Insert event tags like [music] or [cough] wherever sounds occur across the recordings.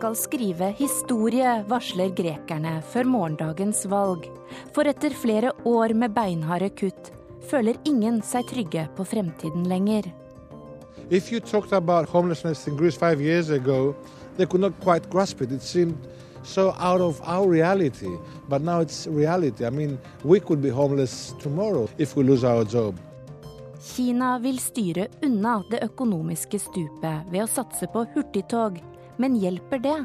Skal skrive historie, varsler grekerne før morgendagens valg. For etter flere år med beinharde kutt føler ingen seg trygge på fremtiden lenger. If you talked about homelessness in Greece five years ago, they could not quite grasp it. It seemed so out of our reality. But now it's reality. I mean, we could be homeless tomorrow if we lose our job. Kina vil styre unna det økonomiske stupet ved å satse på hurtigtog. Men hjelper det?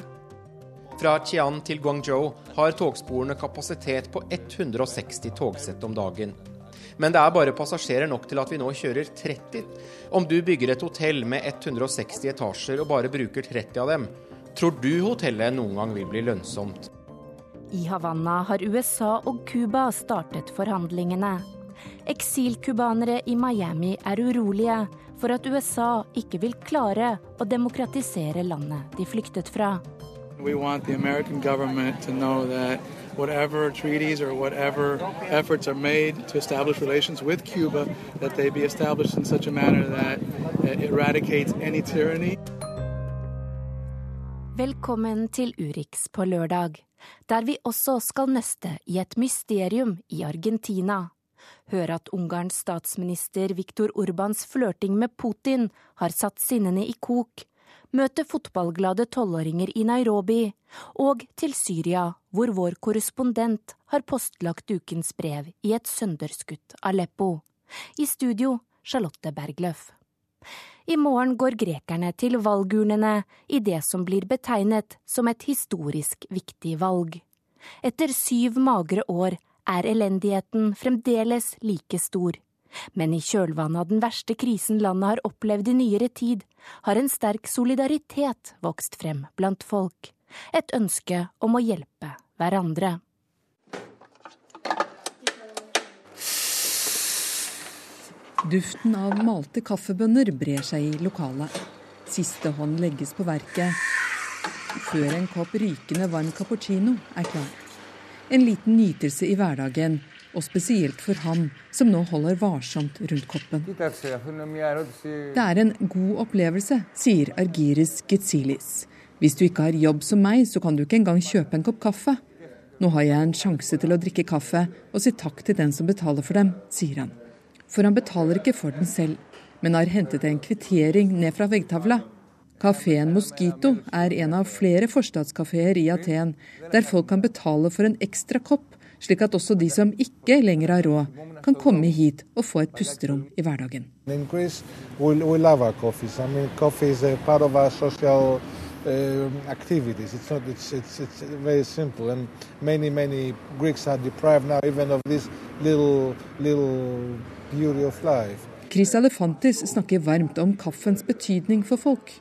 Fra Qian til Guangzhou har togsporene kapasitet på 160 togsett om dagen. Men det er bare passasjerer nok til at vi nå kjører 30. Om du bygger et hotell med 160 etasjer og bare bruker 30 av dem, tror du hotellet noen gang vil bli lønnsomt? I Havanna har USA og Cuba startet forhandlingene. Eksilcubanere i Miami er urolige for at USA ikke vil klare å demokratisere landet de flyktet fra. We want the American government to know that whatever treaties or whatever efforts are made to establish relations with Cuba, that they be established in such a manner that eradicates any tyranny. Velkommen til Urix på lørdag, der vi også skal nøste i et mysterium i Argentina. Høre at Ungarns statsminister Viktor Orbans flørting med Putin har satt sinnene i kok. Møte fotballglade tolvåringer i Nairobi. Og til Syria, hvor vår korrespondent har postlagt ukens brev i et sønderskutt Aleppo. I studio Charlotte Bergløff. I morgen går grekerne til valgurnene i det som blir betegnet som et historisk viktig valg. Etter syv magre år er elendigheten fremdeles like stor. Men i kjølvannet av den verste krisen landet har opplevd i nyere tid, har en sterk solidaritet vokst frem blant folk. Et ønske om å hjelpe hverandre. Duften av malte kaffebønner brer seg i lokalet. Siste hånd legges på verket før en kopp rykende varm cappuccino er klar. En liten nytelse i hverdagen, og spesielt for han som nå holder varsomt rundt koppen. Det er en god opplevelse, sier Argiris Getsilis. Hvis du ikke har jobb som meg, så kan du ikke engang kjøpe en kopp kaffe. Nå har jeg en sjanse til å drikke kaffe og si takk til den som betaler for dem, sier han. For han betaler ikke for den selv, men har hentet en kvittering ned fra veggtavla. Kafeen Mosquito er en av flere forstadskafeer i Aten, der folk kan betale for en ekstra kopp, slik at også de som ikke lenger har råd, kan komme hit og få et pusterom i hverdagen. In Greece, we, we love our coffees. I mean, coffee is a part of our social activities. It's not. It's, it's it's very simple, and many many Greeks are deprived now even of this little little beauty of life. Chris Elefantis snakker varmt om kaffens betydning for folk.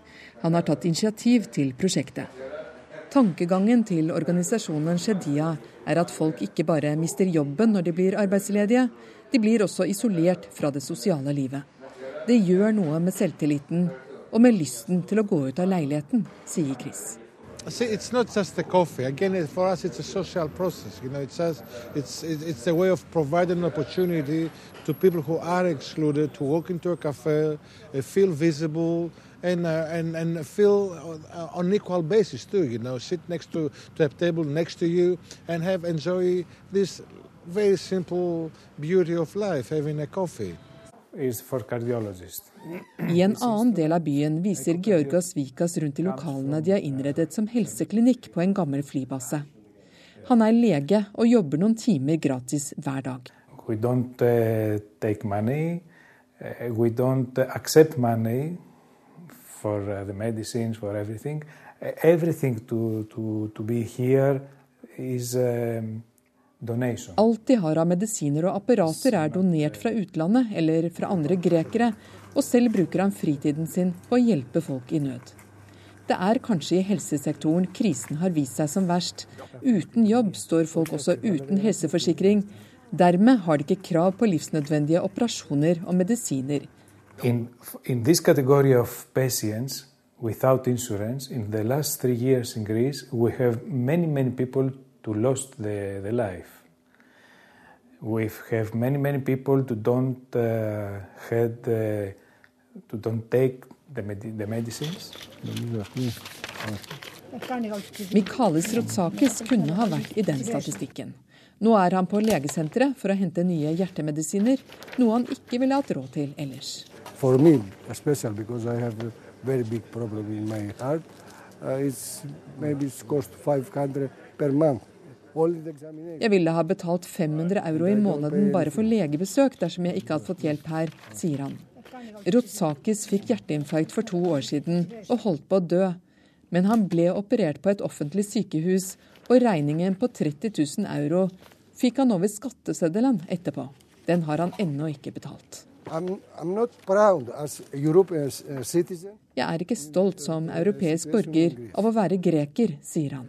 Han har tatt initiativ til prosjektet. Tankegangen til organisasjonen Shedia er at folk ikke bare mister jobben når de blir arbeidsledige, de blir også isolert fra det sosiale livet. Det gjør noe med selvtilliten og med lysten til å gå ut av leiligheten, sier Chris. See, it's not just the for us, it's a social process. You know, it's us, it's it- it's a way of providing an opportunity to people who are excluded to walk into a and uh, and and feel uh, on equal basis too. You know, sit next to to a table next to you and have enjoy this very simple beauty of life, having a coffee. is for cardiologists. I en annen del av byen viser Georgas Vikas rundt i lokalene de har innredet som helseklinikk på en gammel flybase. Han er lege og jobber noen timer gratis hver dag. We don't uh, take money. Uh, we don't accept money for uh, the medicines, for everything. Uh, everything to, to, to be here is um, donation. Alt de har av medisiner og apparater er donert fra utlandet eller fra andre grekere, og selv bruker han fritiden sin på å hjelpe folk i nød. Det er kanskje i helsesektoren krisen har vist seg som verst. Uten jobb står folk også uten helseforsikring. Dermed har de ikke krav på livsnødvendige operasjoner og medisiner. In, in this category of patients without insurance, in the last three years in Greece, we have many, many people to lost the, the life. We have many, many people who don't uh, had uh, to don't take the, med the medicines. [laughs] Mikalis Rotsakis kunne ha vært i den statistikken. Nå er han på legesenteret for å hente nye hjertemedisiner, noe han ikke ville hatt råd til ellers. For me, especially because I have a very big problem in my heart, uh, it's maybe it's cost 500 per month. Jeg ville ha betalt 500 euro i måneden bare for legebesøk dersom jeg ikke hadde fått hjelp her, sier han. Rotsakis fikk hjerteinfarkt for to år siden og holdt på å dø. Men han ble operert på et offentlig sykehus, og regningen på 30 000 euro fikk han over skatteseddelen etterpå. Den har han ennå ikke betalt. I'm, I'm Jeg er ikke stolt som europeisk borger av å være greker, sier han.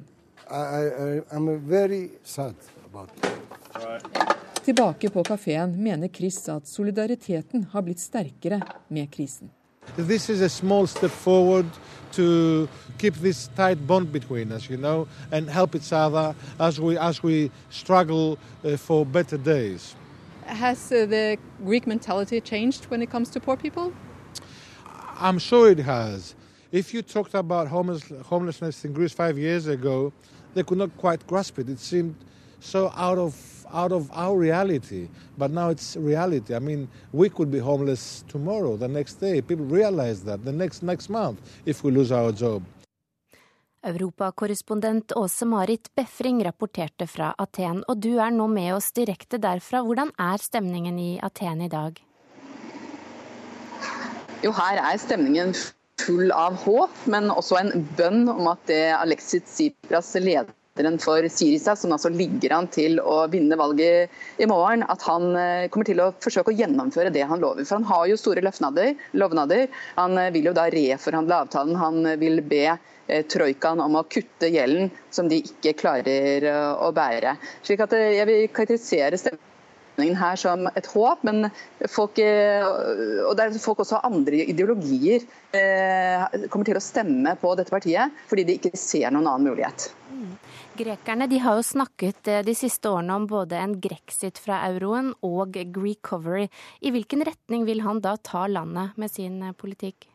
Tilbake på kafeen mener Chris at solidariteten har blitt sterkere med krisen. This is a small step forward to keep this tight bond between us, you know, and help each other as we as we struggle uh, for better days. Has uh, the Greek mentality changed when it comes to poor people? I'm sure it has. If you talked about homeless, homelessness in Greece five years ago, they could not quite grasp it. It seemed so out of out of our reality. But now it's reality. I mean, we could be homeless tomorrow, the next day. People realize that the next next month if we lose our job. Europakorrespondent Åse Marit Befring rapporterte fra Aten, og du er nå med oss direkte derfra. Hvordan er stemningen i Aten i dag? Jo, her er stemningen full av håp, men også en bønn om at det Alexis Tsipras lederen for Syrisa, som altså ligger an til å vinne valget i morgen, at han eh, kommer til å forsøke å gjennomføre det han lover. For han har jo store lovnader. Han eh, vil jo da reforhandle avtalen. Han vil be eh, troikaen om å kutte gjelden som de ikke klarer å bære. Slik at Jeg vil karakterisere stemningen her som et håp, men folk, eh, og der folk også har andre ideologier, eh, kommer til å stemme på dette partiet fordi de ikke ser noen annen mulighet. Grekerne de har jo snakket eh, de siste årene om både en grexit fra euroen og recovery. I hvilken retning vil han da ta landet med sin politikk?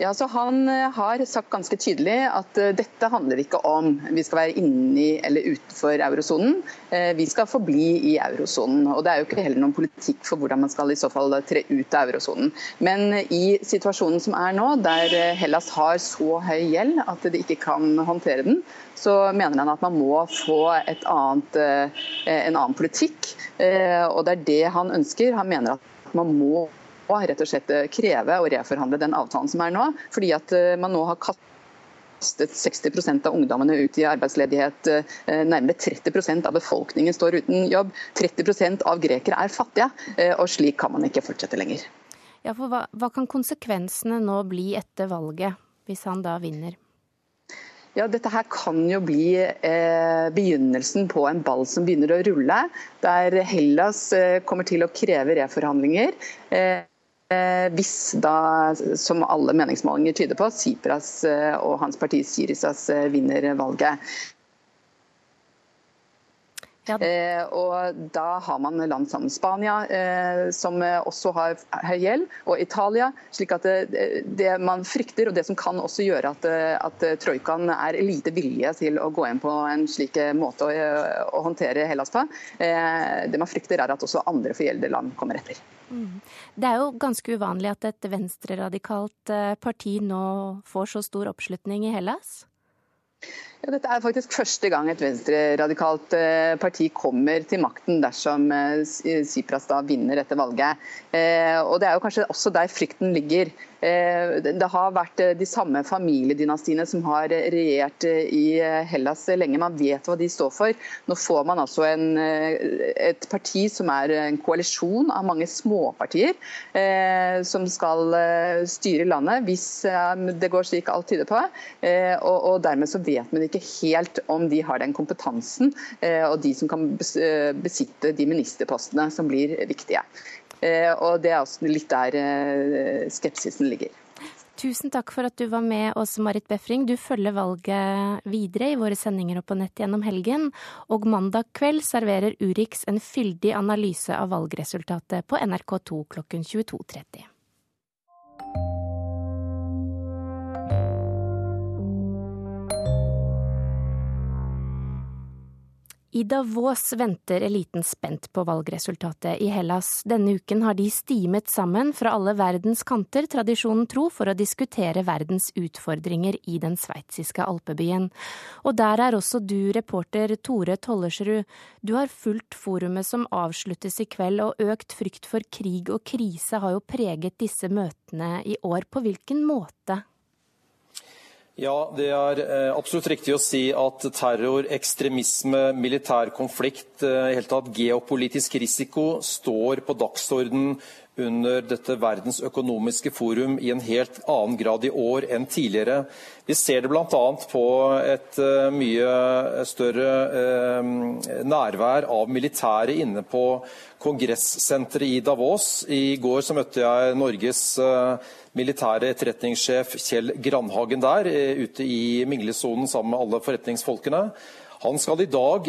Ja, så Han eh, har sagt ganske tydelig at eh, dette handler ikke om vi skal være inni eller utenfor eurosonen. Eh, vi skal forbli i eurosonen. og Det er jo ikke heller noen politikk for hvordan man skal i så fall tre ut av eurosonen. Men i situasjonen som er nå, der Hellas har så høy gjeld at de ikke kan håndtere den, så mener han at man må få annet, en annen politikk. Og det er det han ønsker. Han mener at man må rett og slett eh, kreve å reforhandle den avtalen som er nå. Fordi at eh, man nå har kastet 60% av ungdommene ut i arbeidsledighet. Eh, nærmere 30% av befolkningen står uten jobb. 30% av grekere er fattige. Og slik kan man ikke fortsette lenger. Ja, for hva, hva kan konsekvensene nå bli etter valget, hvis han da vinner? Ja, Dette her kan jo bli eh, begynnelsen på en ball som begynner å rulle. Der Hellas eh, kommer til å kreve reforhandlinger. Eh, hvis da, som alle meningsmålinger tyder på, Sipras eh, og hans parti Syrisas eh, vinner valget. Ja. Eh, og Da har man land som Spania, eh, som også har høy gjeld, og Italia. slik at det, det, man frykter, og det som kan også gjøre at, at troikaen er lite villige til å gå inn på en slik måte å, å håndtere Hellas på, eh, det man frykter er at også andre forgjeldede land kommer etter. Mm. Det er jo ganske uvanlig at et venstreradikalt eh, parti nå får så stor oppslutning i Hellas? Ja, dette er faktisk første gang et venstreradikalt eh, parti kommer til makten dersom Sipras da vinner dette valget. Og Det er jo kanskje også der frykten ligger. Eh, det har vært eh, de samme familiedynastiene som har regjert eh, i Hellas lenge. Man vet hva de står for. Nå får man altså en, et parti som er en koalisjon av mange småpartier som skal styre landet, hvis det går slik alt tyder på. Og, og dermed så vet man ikke helt om de har den kompetansen og de som kan besitte de ministerpostene som blir viktige. Eh, og Det er også litt der eh, skepsisen ligger. Tusen takk for at du var med oss, Marit Befring. Du følger valget videre i våre sendinger og på nett gjennom helgen. Og mandag kveld serverer Urix en fyldig analyse av valgresultatet på NRK2 klokken 22.30. I Davos venter eliten spent på valgresultatet i Hellas. Denne uken har de stimet sammen fra alle verdens kanter, tradisjonen tro, for å diskutere verdens utfordringer i den sveitsiske alpebyen. Og der er også du, reporter Tore Tollersrud. Du har fulgt forumet som avsluttes i kveld, og økt frykt for krig og krise har jo preget disse møtene i år. På hvilken måte? Ja, det er eh, absolutt riktig å si at terror, ekstremisme, militær konflikt, eh, i hele tatt geopolitisk risiko står på dagsorden under dette verdens økonomiske forum i en helt annen grad i år enn tidligere. Vi ser det bl.a. på et eh, mye større nærvær av militære inne på kongressenteret i Davos. I går så møtte jeg Norges militære etterretningssjef Kjell Grandhagen der, eh, ute i minglesonen sammen med alle forretningsfolkene. Han skal i dag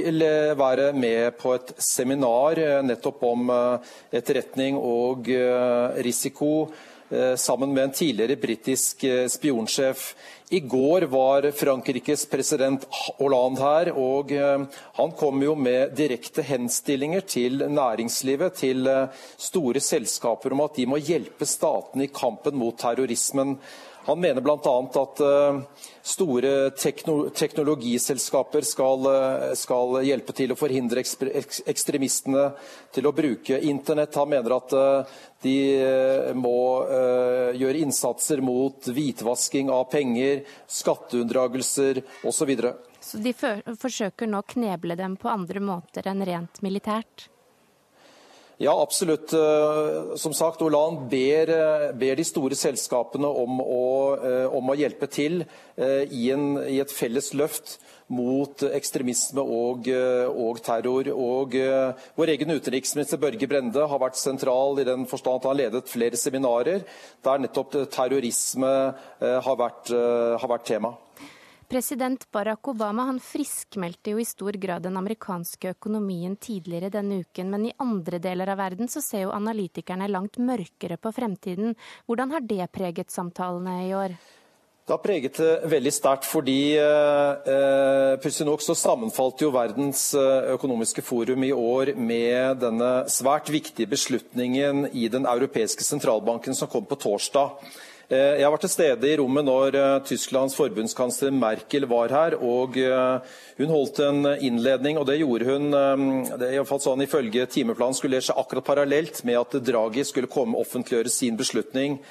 være med på et seminar eh, nettopp om eh, etterretning og risiko Eh, sammen med en tidligere britisk spionsjef. I går var Frankrikes president Hollande her, og han kom jo med direkte henstillinger til næringslivet, til store selskaper, om at de må hjelpe statene i kampen mot terrorismen. Han mener bl.a. at store teknologiselskaper skal, skal, hjelpe til å forhindre ekstremistene til å bruke internett. Han mener at de eh, må gjøre innsatser mot hvitvasking av penger, skatteunndragelser osv. Så, videre. så de forsøker nå å kneble dem på andre måter enn rent militært? Ja, absolutt. Eh, som sagt, Olan ber, ber de store selskapene om å, om å hjelpe til i, en, i et felles løft mot ekstremisme og, eh, og, terror. Og Vår egen utenriksminister Børge Brende har vært sentral i den forstand at han har ledet flere seminarer der nettopp terrorisme har, vært, har, vært, tema. President Barack Obama han friskmeldte jo i stor grad den amerikanske økonomien tidligere denne uken, men i andre deler av verden så ser jo analytikerne langt mørkere på fremtiden. Hvordan har det preget samtalene i år? Det har preget det veldig sterkt, fordi eh, eh, nok så sammenfalt jo Verdens eh, økonomiske forum i år med denne svært viktige beslutningen i Den europeiske sentralbanken som kom på torsdag. Eh, jeg var til stede i rommet når Tysklands forbundskansler Merkel var her. og Hun holdt en innledning, og det gjorde hun det er i fall sånn ifølge timeplanen skulle det skje akkurat parallelt med at Draghi skulle komme offentliggjøre sin beslutning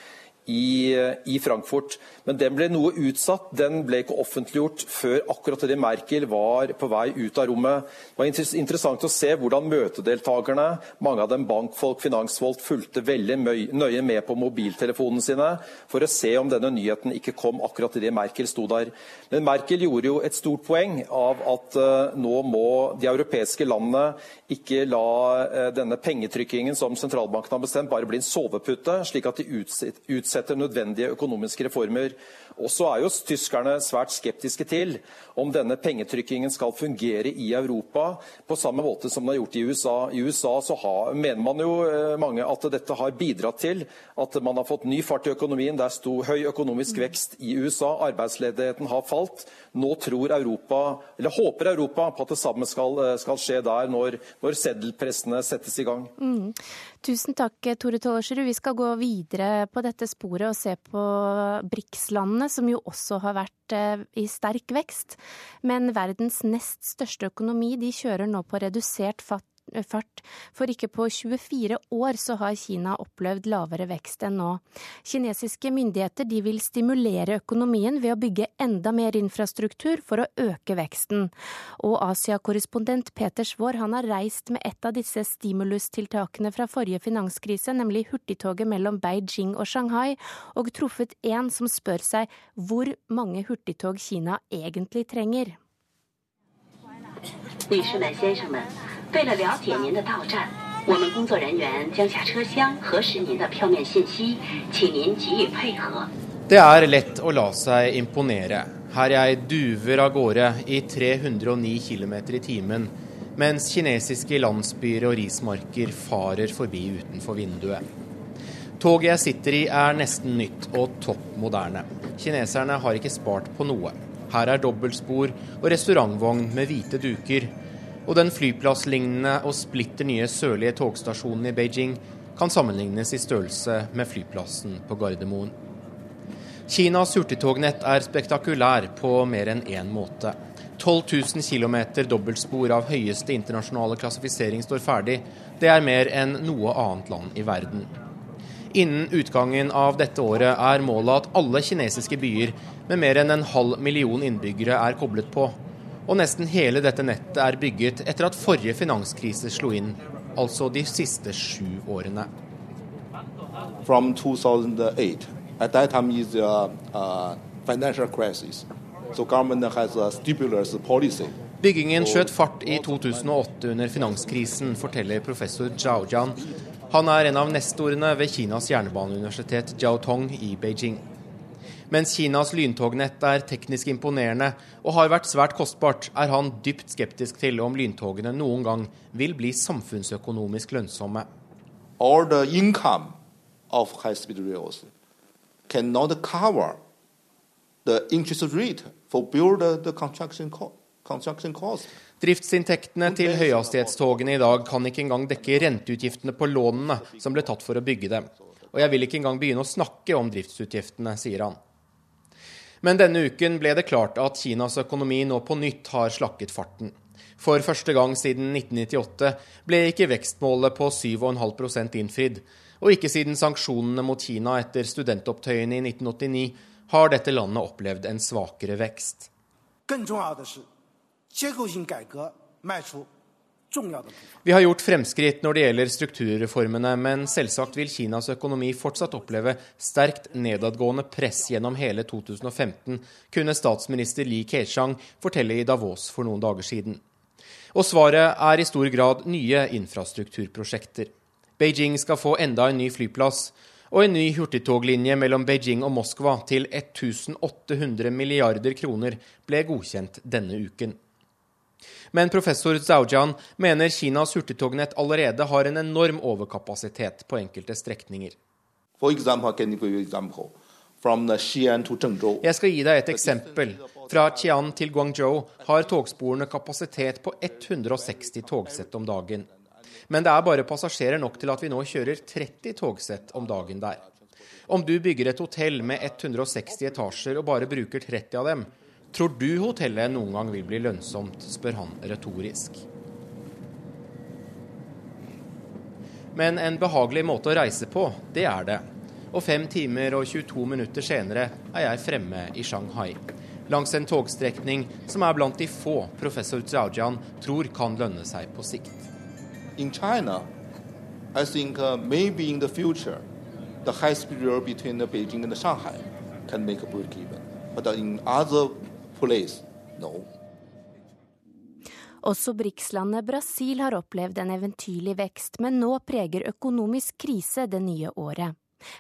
i, i, Frankfurt. Men den ble noe utsatt. Den ble ikke offentliggjort før akkurat idet Merkel var på vei ut av rommet. Det var interessant å se hvordan møtedeltakerne, mange av dem bankfolk, finansfolk, fulgte veldig nøye med på mobiltelefonene sine for å se om denne nyheten ikke kom akkurat idet Merkel sto der. Men Merkel gjorde jo et stort poeng av at uh, nå må de europeiske landene ikke la uh, denne pengetrykkingen som sentralbanken har bestemt, bare bli en sovepute, slik at de utsetter nødvendige økonomiske reformer. Og så er jo tyskerne svært skeptiske til om denne pengetrykkingen skal fungere i Europa på samme måte som den har gjort i USA. I USA så har, mener man jo eh, mange at dette har bidratt til at man har fått ny fart i økonomien. Det er stor, høy økonomisk vekst i USA. Arbeidsledigheten har falt. Nå tror Europa, eller håper Europa på at det samme skal, eh, skal skje der når, når seddelpressene settes i gang. Mm. Tusen takk, Tore Tollersrud. Vi skal gå videre på dette sporet og se på BRICS-landene, som jo også har vært eh, i sterk vekst. Men verdens nest største økonomi de kjører nå på redusert fatt fart, for ikke på 24 år så har Kina opplevd lavere vekst enn nå. Kinesiske myndigheter de vil stimulere økonomien ved å bygge enda mer infrastruktur for å øke veksten. Og Asia-korrespondent Peter Svaar han har reist med et av disse stimulustiltakene fra forrige finanskrise, nemlig hurtigtoget mellom Beijing og Shanghai, og truffet en som spør seg hvor mange hurtigtog Kina egentlig trenger. 女士们、先生们，为了了解您的到站，我们工作人员将下车厢核实您的票面信息，请您给予配合。Det er lett å la seg imponere. Her jeg duver av gårde i 309 km i timen, mens kinesiske landsbyer og rismarker farer forbi utenfor vinduet. Toget jeg sitter i er nesten nytt og topp moderne. Kineserne har ikke spart på noe. Her er dobbeltspor og restaurantvogn med hvite duker, og den flyplasslignende og splitter nye sørlige togstasjonen i Beijing kan sammenlignes i størrelse med flyplassen på Gardermoen. Kinas hurtigtognett er spektakulær på mer enn én måte. 12 000 km dobbeltspor av høyeste internasjonale klassifisering står ferdig. Det er mer enn noe annet land i verden. Innen utgangen av dette året er målet at alle kinesiske byer med mer enn en halv million innbyggere er koblet på. Og nesten hele dette nettet er bygget etter at forrige finanskrise slo inn, altså de siste sju årene. From 2008, at that time is a, a financial crisis. So government has a stimulus policy. Byggingen skjøt fart i 2008 under finanskrisen, forteller professor Zhao Jian, han er en av nestorene ved Kinas jernbaneuniversitet Jiaotong i Beijing. Mens Kinas lyntognett er teknisk imponerende og har vært svært kostbart, er han dypt skeptisk til om lyntogene noen gang vil bli samfunnsøkonomisk lønnsomme. All the income of high-speed rails cannot cover the interest rate for build the construction, construction cost. Driftsinntektene til høyhastighetstogene i dag kan ikke engang dekke renteutgiftene på lånene som ble tatt for å bygge dem. Og jeg vil ikke engang begynne å snakke om driftsutgiftene, sier han. Men denne uken ble det klart at Kinas økonomi nå på nytt har slakket farten. For første gang siden 1998 ble ikke vekstmålet på 7,5% innfridd. Og ikke siden sanksjonene mot Kina etter studentopptøyene i 1989 har dette landet opplevd en svakere vekst. Vi har gjort fremskritt når det gjelder strukturreformene, men selvsagt vil Kinas økonomi fortsatt oppleve sterkt nedadgående press gjennom hele 2015, kunne statsminister Li Keqiang fortelle i Davos for noen dager siden. Og svaret er i stor grad nye infrastrukturprosjekter. Beijing skal få enda en ny flyplass, og en ny hurtigtoglinje mellom Beijing og Moskva til 1800 milliarder kroner ble godkjent denne uken. Men professor Zhaojian mener Kinas hurtigtognett allerede har en enorm overkapasitet på enkelte strekninger. Jeg skal gi deg et eksempel. Fra Qian til Guangzhou har togsporene kapasitet på 160 togsett om dagen. Men det er bare passasjerer nok til at vi nå kjører 30 togsett om dagen der. Om du bygger et hotell med 160 etasjer og bare bruker 30 av dem, Tror du hotellet noen gang vil bli lønnsomt, spør han retorisk. Men en behagelig måte å reise på, det er det. Og fem timer og 22 minutter senere er jeg fremme i Shanghai. Langs en togstrekning som er blant de få professor Zhaojian tror kan lønne seg på sikt. In China, I think uh, maybe in the future, the high-speed rail between Beijing and Shanghai can make a break even. But in other police? No. Også BRICS-landet Brasil har opplevd en eventyrlig vekst, men nå preger økonomisk krise det nye året.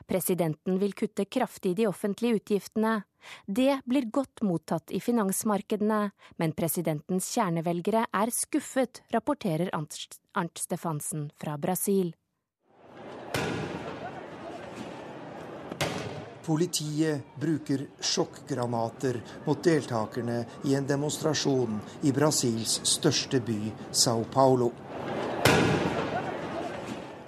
Presidenten vil kutte kraftig de offentlige utgiftene. Det blir godt mottatt i finansmarkedene, men presidentens kjernevelgere er skuffet, rapporterer Arnt Stefansen fra Brasil. Politiet bruker sjokkgranater mot deltakerne i en demonstrasjon i Brasils største by, Sao Paulo.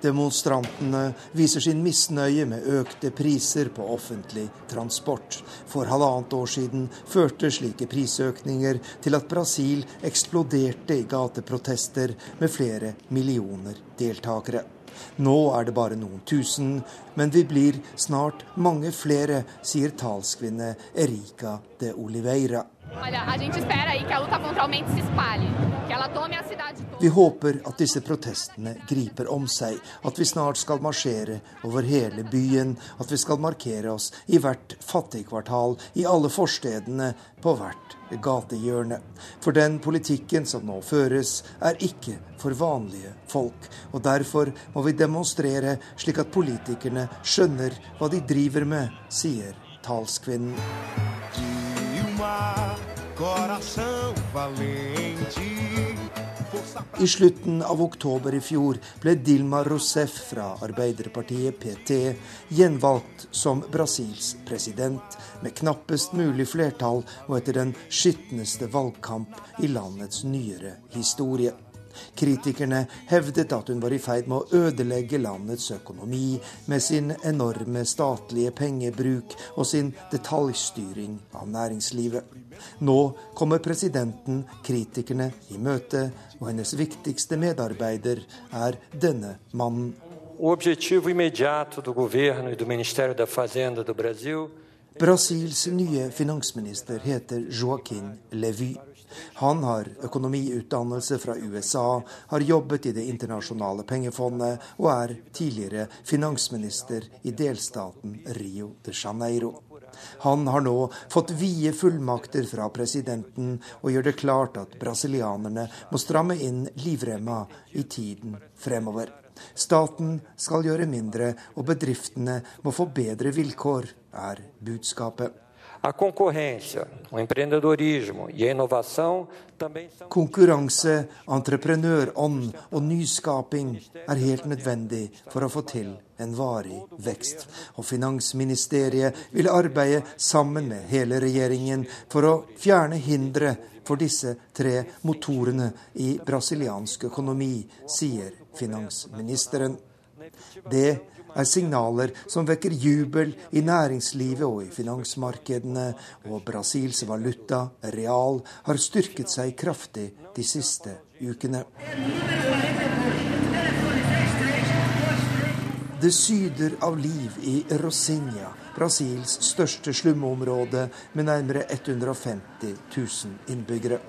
Demonstrantene viser sin misnøye med økte priser på offentlig transport. For halvannet år siden førte slike prisøkninger til at Brasil eksploderte i gateprotester med flere millioner deltakere. Nå er det bare noen tusen, men vi blir snart mange flere, sier talskvinne Erika de Oliveira. Vi håper at disse protestene griper om seg, at vi snart skal marsjere over hele byen, at vi skal markere oss i hvert fattigkvartal, i alle forstedene, på hvert gatehjørne. For den politikken som nå føres, er ikke for vanlige folk. Og derfor må vi demonstrere slik at politikerne skjønner hva de driver med, sier talskvinnen. I slutten av oktober i fjor ble Dilma Rousef fra Arbeiderpartiet PT gjenvalgt som Brasils president, med knappest mulig flertall og etter den skitneste valgkamp i landets nyere historie. Kritikerne hevdet at hun var i ferd med å ødelegge landets økonomi med sin enorme statlige pengebruk og sin detaljstyring av næringslivet. Nå kommer presidenten kritikerne i møte, og hennes viktigste medarbeider er denne mannen. E Brasils nye finansminister heter Joaquin Levy. Han har økonomiutdannelse fra USA, har jobbet i Det internasjonale pengefondet og er tidligere finansminister i delstaten Rio de Janeiro. Han har nå fått vide fullmakter fra presidenten og gjør det klart at brasilianerne må stramme inn livremma i tiden fremover. Staten skal gjøre mindre, og bedriftene må få bedre vilkår, er budskapet. A concorrência, o empreendedorismo e a inovação também são Konkurranse, entreprenørånd og nyskaping er helt nødvendig for å få til en varig vekst. Og Finansministeriet vil arbeide sammen med hele regjeringen for å fjerne hindre for disse tre motorene i brasiliansk økonomi, sier finansministeren. Det er signaler som vekker jubel i næringslivet og i finansmarkedene, og Brasils valuta, real, har styrket seg kraftig de siste ukene. Det syder av liv i Rosinha, Brasils største slumområde med nærmere 150 000 innbyggere.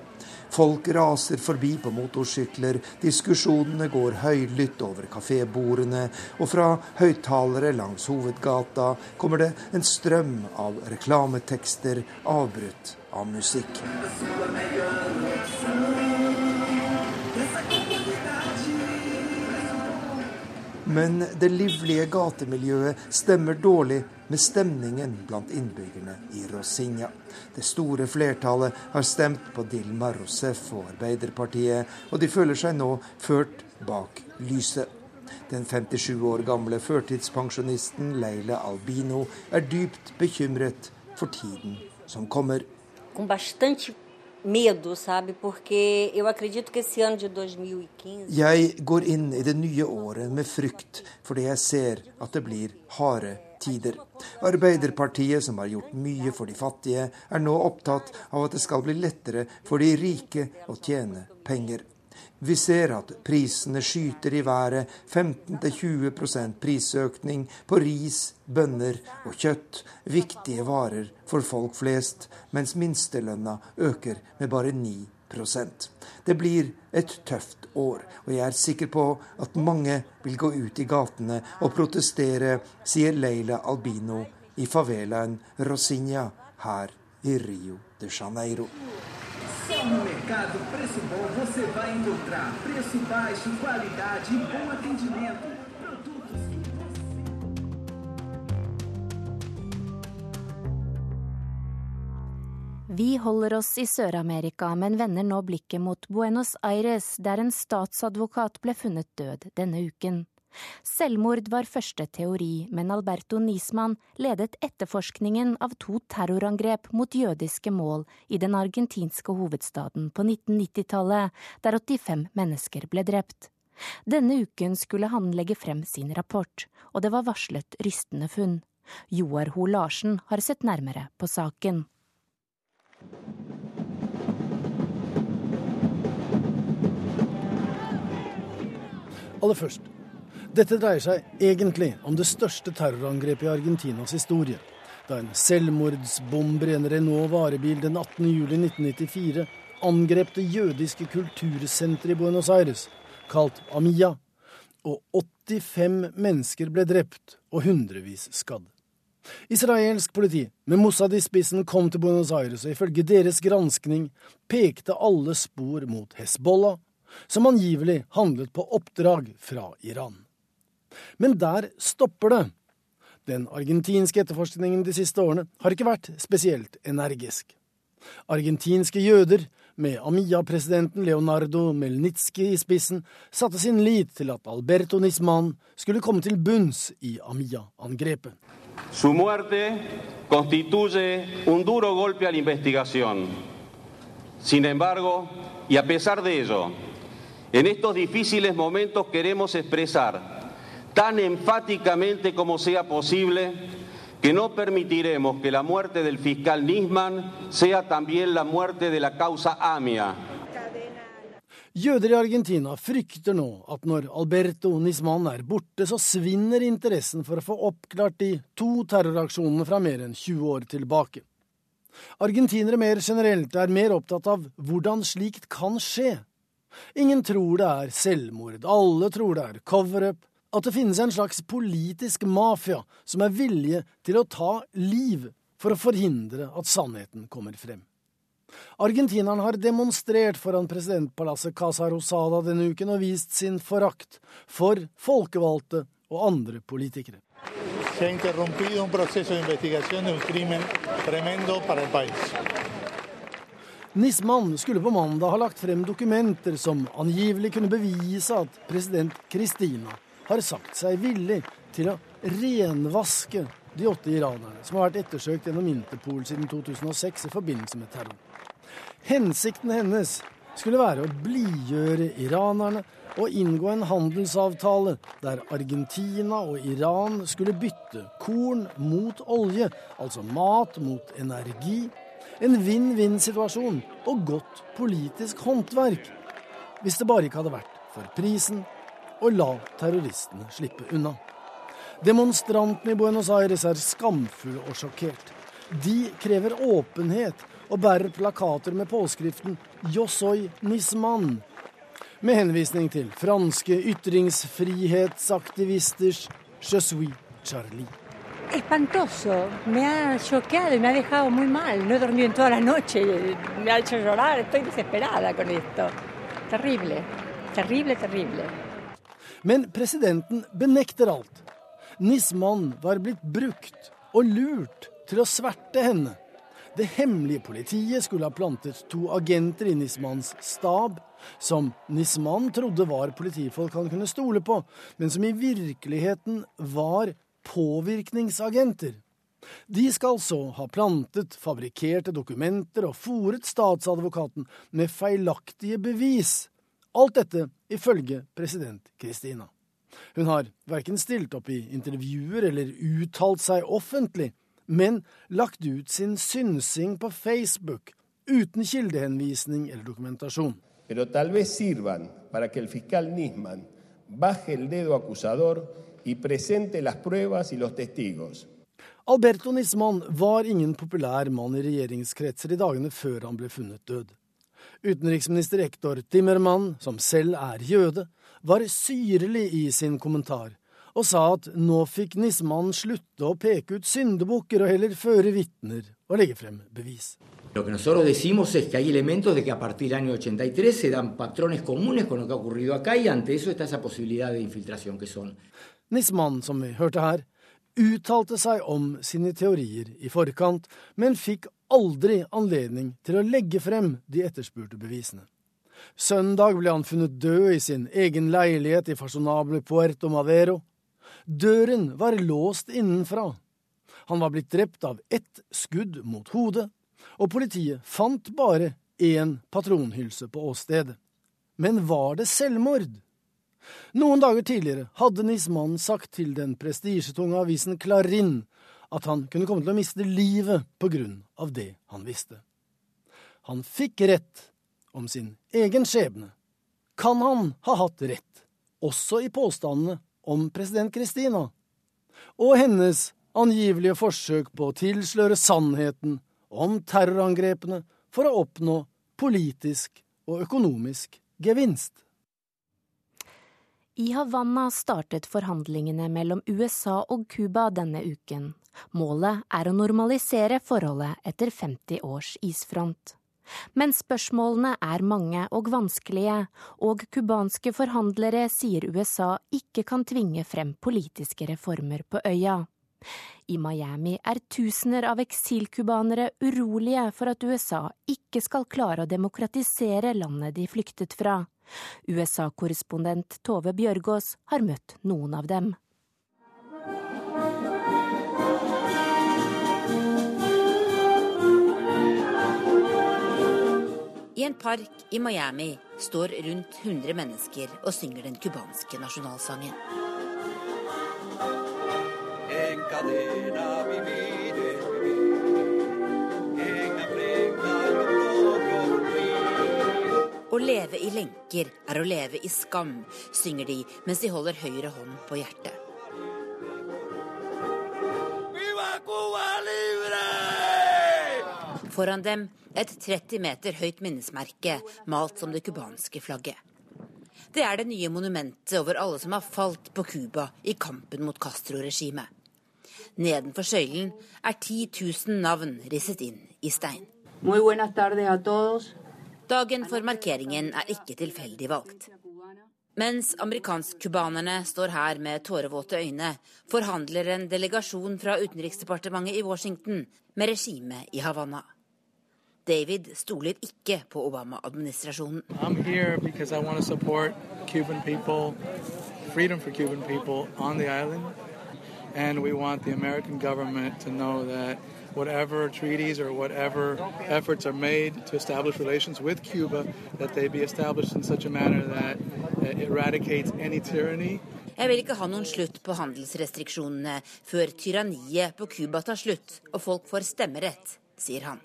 Folk raser forbi på motorsykler, diskusjonene går høylytt over kafébordene, og fra høyttalere langs hovedgata kommer det en strøm av reklametekster avbrutt av musikk. Men det livlige gatemiljøet stemmer dårlig med stemningen blant innbyggerne i Rosinha. Det store flertallet har stemt på Dilma Rousef og Arbeiderpartiet, og de føler seg nå ført bak lyset. Den 57 år gamle førtidspensjonisten Leila Albino er dypt bekymret for tiden som kommer. 2015 Jeg går inn i det nye året med frykt fordi jeg ser at det blir harde tider. Arbeiderpartiet, som har gjort mye for de fattige, er nå opptatt av at det skal bli lettere for de rike å tjene penger. Vi ser at prisene skyter i været. 15-20% prisøkning på ris, bønner og kjøtt. Viktige varer for folk flest, mens minstelønna øker med bare 9 Det blir et tøft år, og jeg er sikker på at mange vil gå ut i gatene og protestere, sier Leila Albino i favelaen Rosinha her i Rio de Janeiro. Mercado Preço Bom você vai encontrar preço baixo, qualidade e bom atendimento. Vi holder oss i Sør-Amerika, men vender nå blikket mot Buenos Aires, der en statsadvokat ble funnet død denne uken. Selvmord var første teori, men Alberto Nisman ledet etterforskningen av to terrorangrep mot jødiske mål i den argentinske hovedstaden på 1990-tallet, der 85 mennesker ble drept. Denne uken skulle han legge frem sin rapport, og det var varslet rystende funn. Joar Ho Larsen har sett nærmere på saken. Aller først. Dette dreier seg egentlig om det største terrorangrepet i Argentinas historie. Da en selvmordsbomber i en Renault varebil den 18.07.1994 angrep det jødiske kultursenteret i Buenos Aires, kalt Amia, og 85 mennesker ble drept og hundrevis skadd. Israelsk politi, med Mossad i spissen, kom til Buenos Aires, og ifølge deres granskning pekte alle spor mot Hezbollah, som angivelig handlet på oppdrag fra Iran. Men der stopper det. Den argentinske etterforskningen de siste årene har ikke vært spesielt energisk. Argentinske jøder, med Amia-presidenten Leonardo Melnitski i spissen, satte sin lit til at Alberto Nisman skulle komme til bunns i Amia-angrepet. Su muerte constituye un duro golpe a la investigación. Sin embargo, y a pesar de ello, En estos difíciles momentos queremos expresar tan enfáticamente como sea posible que no permitiremos que la muerte del fiscal Nisman sea también la muerte de la causa AMIA. Jøder i Argentina frykter nå at når Alberto Nisman er borte, så svinner interessen for å få oppklart de to terroraksjonene fra mer enn 20 år tilbake. Argentinere mer generelt er mer opptatt av hvordan slikt kan skje, Ingen tror det er selvmord, alle tror det er cover-up, at det finnes en slags politisk mafia som er villige til å ta liv for å forhindre at sannheten kommer frem. Argentinerne har demonstrert foran presidentpalasset Casa Rosada denne uken og vist sin forakt for folkevalgte og andre politikere. Nisman skulle på mandag ha lagt frem dokumenter som angivelig kunne bevise at president Kristina har sagt seg villig til å renvaske de åtte iranerne som har vært ettersøkt gjennom Interpol siden 2006 i forbindelse med terror. Hensikten hennes skulle være å blidgjøre iranerne og inngå en handelsavtale der Argentina og Iran skulle bytte korn mot olje, altså mat mot energi en vinn-vinn-situasjon og godt politisk håndverk. Hvis det bare ikke hadde vært for prisen å la terroristene slippe unna. Demonstrantene i Buenos Aires er skamfulle og sjokkert. De krever åpenhet og bærer plakater med påskriften 'Yo soy Nisman', med henvisning til franske ytringsfrihetsaktivisters 'Je suis Charlie' espantoso, me ha choqueado y me ha dejado muy mal. No he dormido en toda la noche, me ha hecho llorar, estoy desesperada con esto. Terrible, terrible, terrible. Men presidenten benekter alt. Nisman var blitt brukt og lurt til å sverte henne. Det hemmelige politiet skulle ha plantet to agenter i Nismans stab, som Nisman trodde var politifolk han kunne stole på, men som i virkeligheten var påvirkningsagenter. De skal så ha plantet fabrikkerte dokumenter og fòret statsadvokaten med feilaktige bevis. Alt dette ifølge president Kristina. Hun har verken stilt opp i intervjuer eller uttalt seg offentlig, men lagt ut sin synsing på Facebook uten kildehenvisning eller dokumentasjon. Pero tal vez sirvan para que el fiscal Nisman baje el dedo acusador y presente las pruebas y los testigos. Alberto Nisman var ingen populær mann i regjeringskretser i dagene før han ble funnet død. Utenriksminister Ektor Timmermann, som selv er jøde, var syrlig i sin kommentar, og sa at nå fikk Nisman slutte å peke ut syndebukker og heller føre vitner og legge frem bevis. Lo que nosotros decimos es que hay elementos de que a partir del año 83 se dan patrones comunes con lo que ha ocurrido acá y ante eso está esa posibilidad de infiltración que son Nisman, som vi hørte her, uttalte seg om sine teorier i forkant, men fikk aldri anledning til å legge frem de etterspurte bevisene. Søndag ble han funnet død i sin egen leilighet i fasjonable Puerto Madero. Døren var låst innenfra. Han var blitt drept av ett skudd mot hodet, og politiet fant bare én patronhylse på åstedet. Men var det selvmord? Noen dager tidligere hadde Nisman sagt til den prestisjetunge avisen Clarin at han kunne komme til å miste livet på grunn av det han visste. Han fikk rett om sin egen skjebne. Kan han ha hatt rett, også i påstandene om president Kristina? Og hennes angivelige forsøk på å tilsløre sannheten om terrorangrepene for å oppnå politisk og økonomisk gevinst. I Havanna startet forhandlingene mellom USA og Cuba denne uken. Målet er å normalisere forholdet etter 50 års isfront. Men spørsmålene er mange og vanskelige, og cubanske forhandlere sier USA ikke kan tvinge frem politiske reformer på øya. I Miami er tusener av eksilcubanere urolige for at USA ikke skal klare å demokratisere landet de flyktet fra. USA-korrespondent Tove Bjørgaas har møtt noen av dem. I en park i Miami står rundt 100 mennesker og synger den cubanske nasjonalsangen. Å leve i lenker er å leve i skam, synger de mens de holder høyre hånd på hjertet. Foran dem et 30 meter høyt minnesmerke malt som det cubanske flagget. Det er det nye monumentet over alle som har falt på Cuba i kampen mot Castro-regimet. Nedenfor søylen er 10 000 navn risset inn i stein. Dagen for markeringen er ikke tilfeldig valgt. Mens amerikansk-cubanerne står her med tårevåte øyne, forhandler en delegasjon fra Utenriksdepartementet i Washington med regimet i Havanna. David stoler ikke på Obama-administrasjonen. And we want the American government to know that whatever treaties or whatever efforts are made to establish relations with Cuba, that they be established in such a manner that eradicates any tyranny. Jeg vil ikke ha noen slutt på handelsrestriksjonene før tyranniet på Cuba tar slutt og folk får stemmerett, sier han.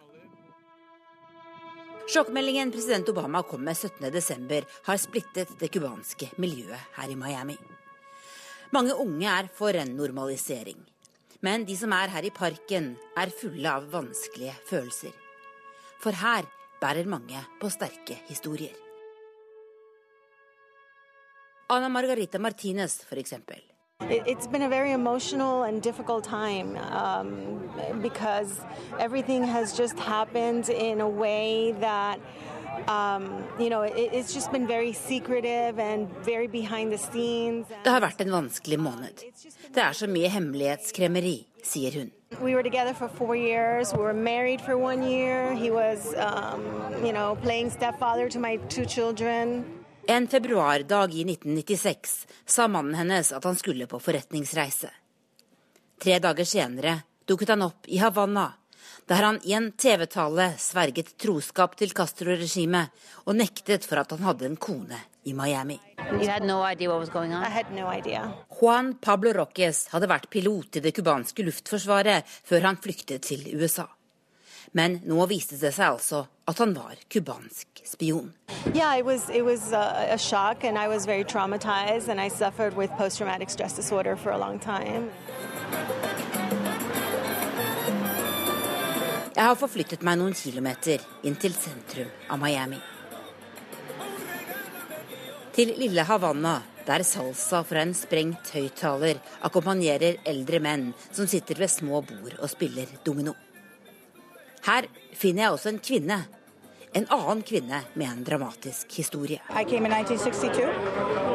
Sjokkmeldingen president Obama kom med 17.12, har splittet det cubanske miljøet her i Miami. Mange unge er for en normalisering. Men de som er her i parken, er fulle av vanskelige følelser. For her bærer mange på sterke historier. Ana Margarita Martinez, for eksempel. It's been a very emotional and difficult time um, because everything has just happened in a way that um, you know, it's just been very secretive and very behind the scenes. Det har vært en vanskelig måned. Det er så mye hemmelighetskremmeri, sier hun. We were together for four years. We were married for one year. He was, um, you know, playing stepfather to my two children. En februardag i 1996 sa mannen hennes at han skulle på forretningsreise. Tre dager senere dukket han opp i Havanna, der han i en TV-tale sverget troskap til Castro-regimet og nektet for at han hadde en kone i Miami. No no Juan Pablo Roques hadde vært pilot i det cubanske luftforsvaret før han flyktet til USA. Men nå viste det seg altså at han var cubansk spion. Yeah, it was it was a, a shock, and I was very traumatized, and I suffered with post-traumatic stress disorder for a long time. Jeg har forflyttet meg noen kilometer inn til sentrum av Miami. Til lille Havanna, der salsa fra en sprengt høyttaler akkompagnerer eldre menn som sitter ved små bord og spiller domino. Her finner jeg også en kvinne. En annen kvinne med en dramatisk historie. I came in 1962.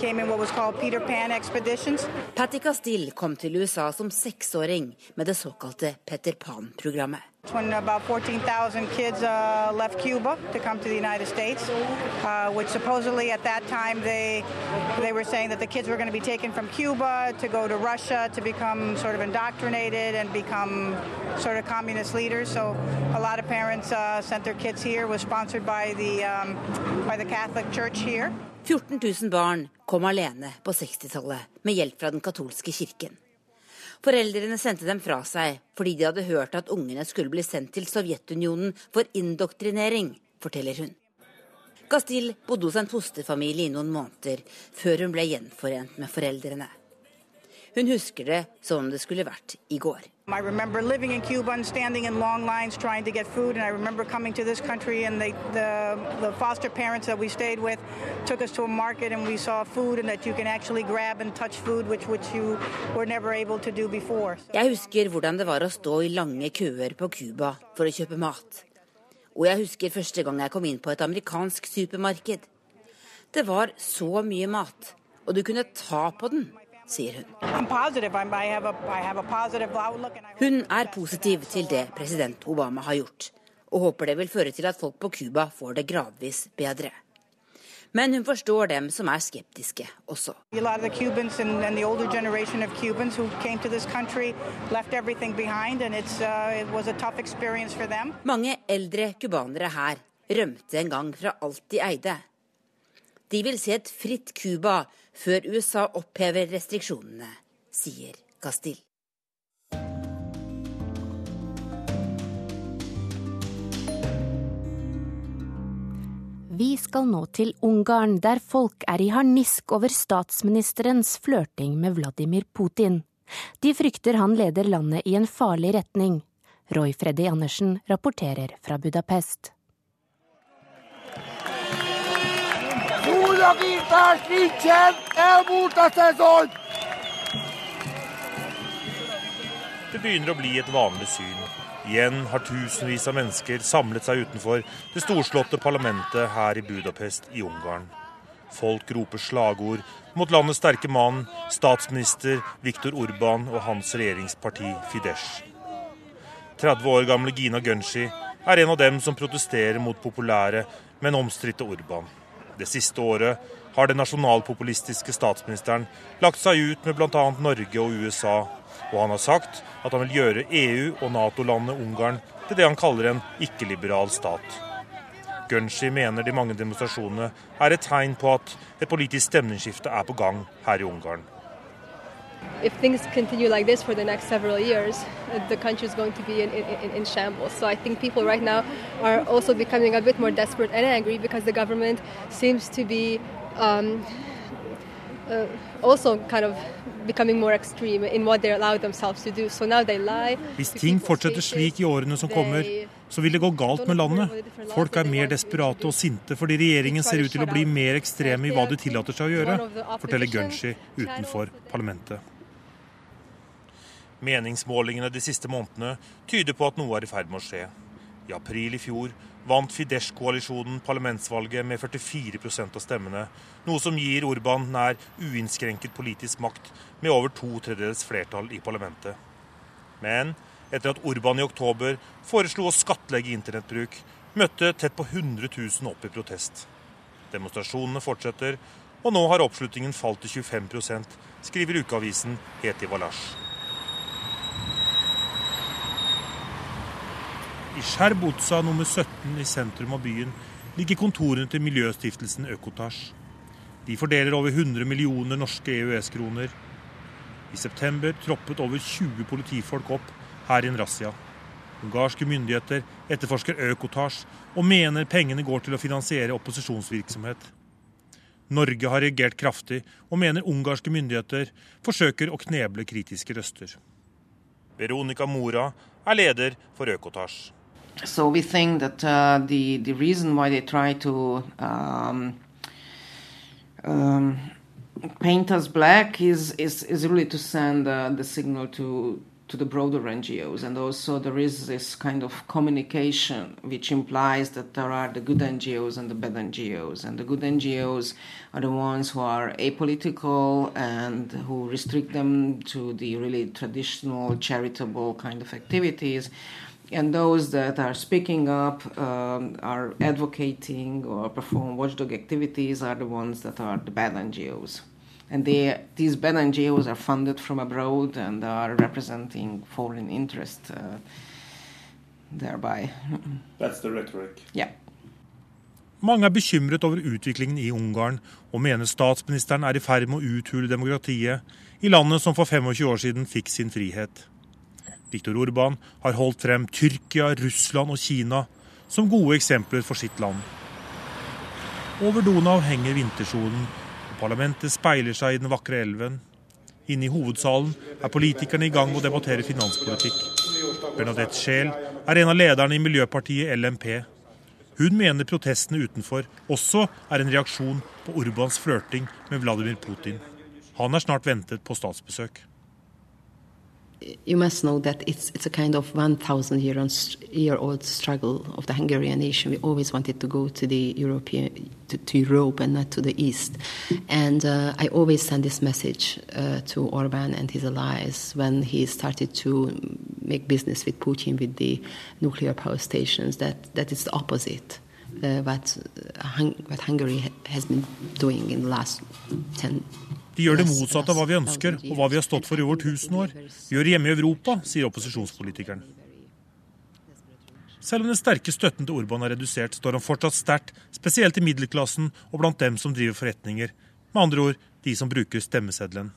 I came in what was called Peter Pan expeditions. Patti Castille kom til USA som seksåring med det såkalte Peter Pan-programmet. When about 14,000 kids uh, left Cuba to come to the United States, uh, which supposedly at that time they they were saying that the kids were going to be taken from Cuba to go to Russia to become sort of indoctrinated and become sort of communist leaders. So a lot of parents uh, sent their kids here. Was sponsored by the um, by the Catholic Church here. 14 000 barn kom alene på 60-tallet med hjelp fra den katolske kirken. Foreldrene sendte dem fra seg fordi de hadde hørt at ungene skulle bli sendt til Sovjetunionen for indoktrinering, forteller hun. Castille bodde hos en fosterfamilie i noen måneder før hun ble gjenforent med foreldrene. Hun husker det som om det skulle vært i går. I remember living in Cuba and standing in long lines trying to get food. And I remember coming to this country and they, the, the foster parents that we stayed with took us to a market and we saw food and that you can actually grab and touch food, which, which you were never able to do before. Jeg husker hvordan det var å stå i lange køer på Cuba for å kjøpe mat. Og jeg husker første gang jeg kom inn på et amerikansk supermarked. Det var så mye mat, og du kunne ta på den sier hun. Hun er positiv til det president Obama har gjort, og håper det vil føre til at folk på Cuba får det gradvis bedre. Men hun forstår dem som er skeptiske også. Mange eldre cubanere her rømte en gang fra alt de eide. De vil se et fritt Cuba før USA opphever restriksjonene, sier Castille. Vi skal nå til Ungarn, der folk er i harnisk over statsministerens flørting med Vladimir Putin. De frykter han leder landet i en farlig retning. Roy Freddy Andersen rapporterer fra Budapest. Det begynner å bli et vanlig syn. Igjen har tusenvis av mennesker samlet seg utenfor det storslåtte parlamentet her i Budapest i Ungarn. Folk roper slagord mot landets sterke mann, statsminister Viktor Urban og hans regjeringsparti Fidesz. 30 år gamle Gina Gønshi er en av dem som protesterer mot populære, men omstridte Urban. Det siste året har den nasjonalpopulistiske statsministeren lagt seg ut med bl.a. Norge og USA, og han har sagt at han vil gjøre EU- og Nato-landet Ungarn til det han kaller en ikke-liberal stat. Gønshi mener de mange demonstrasjonene er et tegn på at et politisk stemningsskifte er på gang her i Ungarn. If things continue like this for the next several years, the country is going to be in, in, in, shambles. So I think people right now are also becoming a bit more desperate and angry because the government seems to be um, uh, also kind of becoming more extreme in what they allow themselves to do. So now they lie. Hvis ting fortsetter slik i årene som kommer, så vil det gå galt med landet. Folk er mer desperate og sinte fordi regjeringen ser ut til å bli mer ekstreme i hva de tillater seg å gjøre, forteller Gunshi utenfor parlamentet. Meningsmålingene de siste månedene tyder på at noe er i ferd med å skje. I april i fjor vant Fidesz-koalisjonen parlamentsvalget med 44% av stemmene, noe som gir Urban nær uinnskrenket politisk makt med over to tredjedels flertall i parlamentet. Men etter at Urban i oktober foreslo å skattlegge internettbruk, møtte tett på 100 000 opp i protest. Demonstrasjonene fortsetter, og nå har oppslutningen falt til 25% skriver ukeavisen Heti Valash. I Skjerbotsa nummer 17 i sentrum av byen ligger kontorene til miljøstiftelsen Økotasj. De fordeler over 100 millioner norske EØS-kroner. I september troppet over 20 politifolk opp her i en razzia. Ungarske myndigheter etterforsker Økotasj og mener pengene går til å finansiere opposisjonsvirksomhet. Norge har reagert kraftig og mener ungarske myndigheter forsøker å kneble kritiske røster. Veronica Mora er leder for Økotasj. So we think that uh, the the reason why they try to um, um, paint us black is is, is really to send uh, the signal to to the broader NGOs, and also there is this kind of communication which implies that there are the good NGOs and the bad NGOs, and the good NGOs are the ones who are apolitical and who restrict them to the really traditional charitable kind of activities and those that are speaking up, um, are advocating or perform watchdog activities are the ones that are the bad NGOs. And they, these bad NGOs are funded from abroad and are representing foreign interest uh, thereby. That's the rhetoric. Yeah. Mange er bekymret over utviklingen i Ungarn, og mener statsministeren er i ferd med å uthule demokratiet i landet som for 25 år siden fikk sin frihet. Viktor Urban har holdt frem Tyrkia, Russland og Kina som gode eksempler for sitt land. Over Donau henger vintersolen, og parlamentet speiler seg i den vakre elven. Inne i hovedsalen er politikerne i gang med å debattere finanspolitikk. Bernadette Scheel er en av lederne i miljøpartiet LMP. Hun mener protestene utenfor også er en reaksjon på Urbans flørting med Vladimir Putin. Han er snart ventet på statsbesøk. You must know that it's it's a kind of 1,000 year, year old struggle of the Hungarian nation. We always wanted to go to the European to, to Europe and not to the East. And uh, I always send this message uh, to Orban and his allies when he started to make business with Putin with the nuclear power stations. That that is the opposite. Uh, what, uh, what Hungary has been doing in the last 10 De gjør det motsatte av hva vi ønsker og hva vi har stått for i over 1000 år. Vi gjør det hjemme i Europa, sier opposisjonspolitikeren. Selv om den sterke støtten til Urban er redusert, står han fortsatt sterkt, spesielt i middelklassen og blant dem som driver forretninger. Med andre ord de som bruker stemmeseddelen.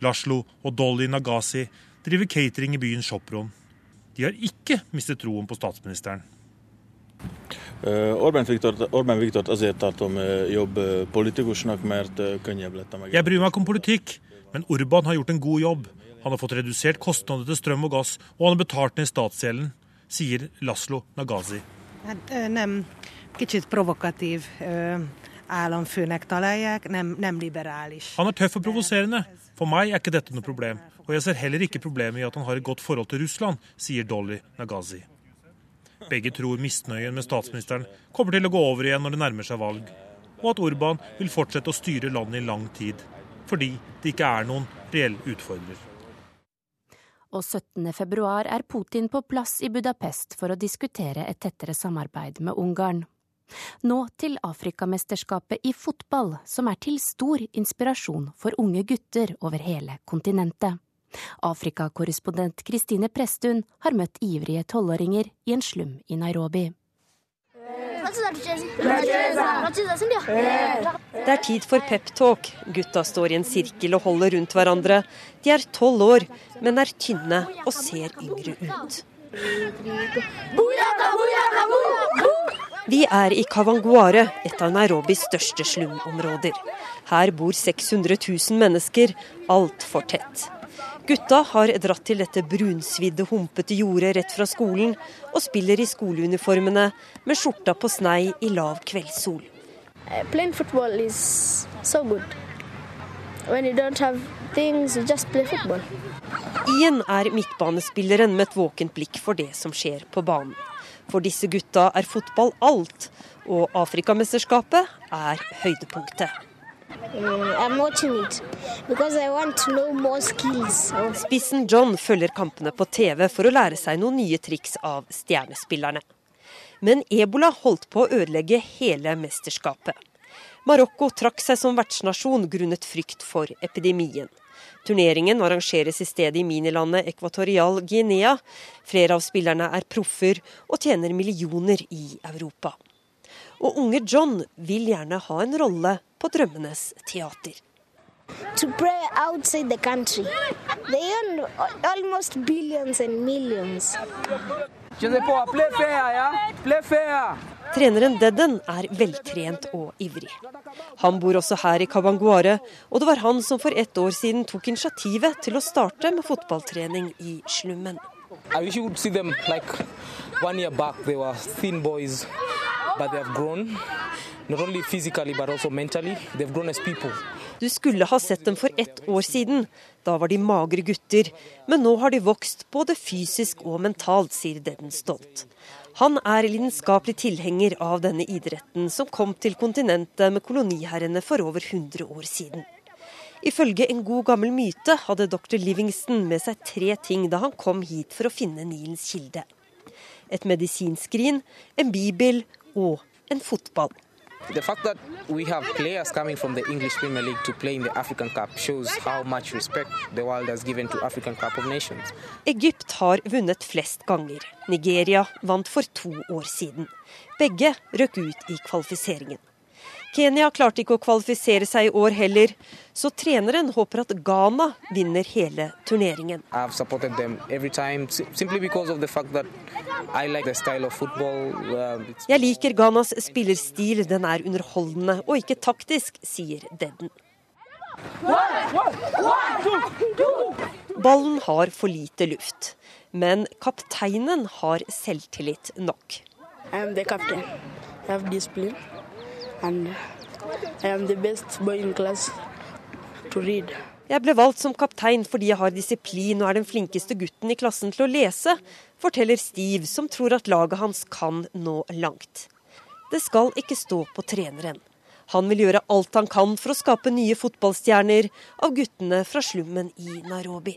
Laslo og Dolly Nagasi driver catering i byen Shopron. De har ikke mistet troen på statsministeren. Jeg bryr meg ikke om politikk, men Urban har gjort en god jobb. Han har fått redusert kostnader til strøm og gass, og han har betalt ned statsgjelden, sier Laslo Nagazi. Nem kicsit provokatív államfőnek találják, nem, nem liberális. Han er tøff og provoserende. For meg er ikke dette noe problem. Og jeg ser heller ikke problemet i at han har et godt forhold til Russland, sier Dolly Nagazi. Begge tror misnøyen med statsministeren kommer til å gå over igjen når det nærmer seg valg, og at Urban vil fortsette å styre landet i lang tid, fordi det ikke er noen reell utfordrer. Og 17.2 er Putin på plass i Budapest for å diskutere et tettere samarbeid med Ungarn. Nå til Afrikamesterskapet i fotball, som er til stor inspirasjon for unge gutter over hele kontinentet. Afrikakorrespondent Kristine Presttun har møtt ivrige tolvåringer i en slum i Nairobi. Det er tid for peptalk. Gutta står i en sirkel og holder rundt hverandre. De er tolv år, men er tynne og ser yngre ut. Vi er i Kavanguare, et av Nairobis største slumområder. Her bor 600 000 mennesker, altfor tett. Gutta har dratt til dette brunsvidde, humpete jordet rett fra skolen, og spiller i skoleuniformene med skjorta på snei i lav kveldssol. Ian er midtbanespilleren med et våkent blikk for det som skjer på banen. For disse gutta er fotball alt, og Afrikamesterskapet er høydepunktet. Spissen John følger kampene på TV for å lære seg noen nye triks av stjernespillerne. Men ebola holdt på å ødelegge hele mesterskapet. Marokko trakk seg som vertsnasjon grunnet frykt for epidemien. Turneringen arrangeres i stedet i minilandet Ekvatorial Guinea. Flere av spillerne er proffer og tjener millioner i Europa. Og unge John vil gjerne ha en rolle på drømmenes teater. To pray outside the country. They earn almost billions and millions. Treneren Dedden er veltrent og ivrig. Han bor også her i Kabanguare, og det var han som for ett år siden tok initiativet til å starte med fotballtrening i slummen. I wish you would see them like one year back. They were thin boys, but they have grown. Not only physically, but also mentally. They've grown as people. Du skulle ha sett dem for ett år siden. Da var de magre gutter. Men nå har de vokst både fysisk og mentalt, sier Dedden stolt. Han er lidenskapelig tilhenger av denne idretten, som kom til kontinentet med koloniherrene for over 100 år siden. Ifølge en god gammel myte hadde dr. Livingston med seg tre ting da han kom hit for å finne Nilens kilde. Et medisinskrin, en bibel og en fotball. The fact that we have players coming from the English Premier League to play in the African Cup shows how much respect the world has given to African Cup of Nations. Egypt har vunnet flest ganger. Nigeria vant for to år siden. Begge røk ut i kvalifiseringen. Kenya klarte ikke å kvalifisere seg i år heller, så treneren håper at Ghana vinner hele turneringen. Jeg liker Ghanas spillerstil, den er underholdende og ikke taktisk, sier Dedden. Ballen har for lite luft, men kapteinen har selvtillit nok. Jeg er kaptein. Jeg har disiplin and I am the best boy in class to read. Jeg ble valgt som kaptein fordi jeg har disiplin og er den flinkeste gutten i klassen til å lese, forteller Steve, som tror at laget hans kan nå langt. Det skal ikke stå på treneren. Han vil gjøre alt han kan for å skape nye fotballstjerner av guttene fra slummen i Nairobi.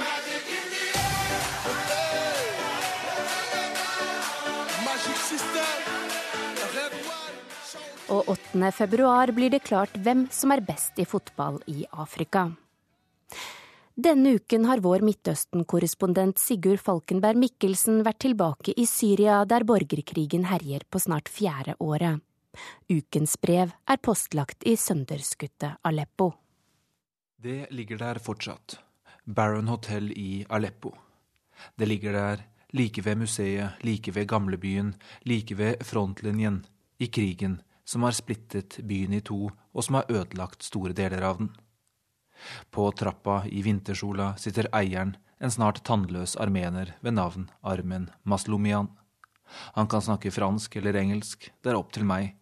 8. februar blir det klart hvem som er best i fotball i Afrika. Denne uken har vår Midtøsten-korrespondent Sigurd Falkenberg Mikkelsen vært tilbake i Syria, der borgerkrigen herjer på snart fjerde året. Ukens brev er postlagt i sønderskutte Aleppo. Det ligger der fortsatt. Baron Hotel i Aleppo. Det ligger der like ved museet, like ved gamlebyen, like ved frontlinjen, i krigen som har splittet byen i to, og som har ødelagt store deler av den. På trappa i vintersola sitter eieren, en snart tannløs armener ved navn Armen Maslumian. Han kan snakke fransk eller engelsk, det er opp til meg,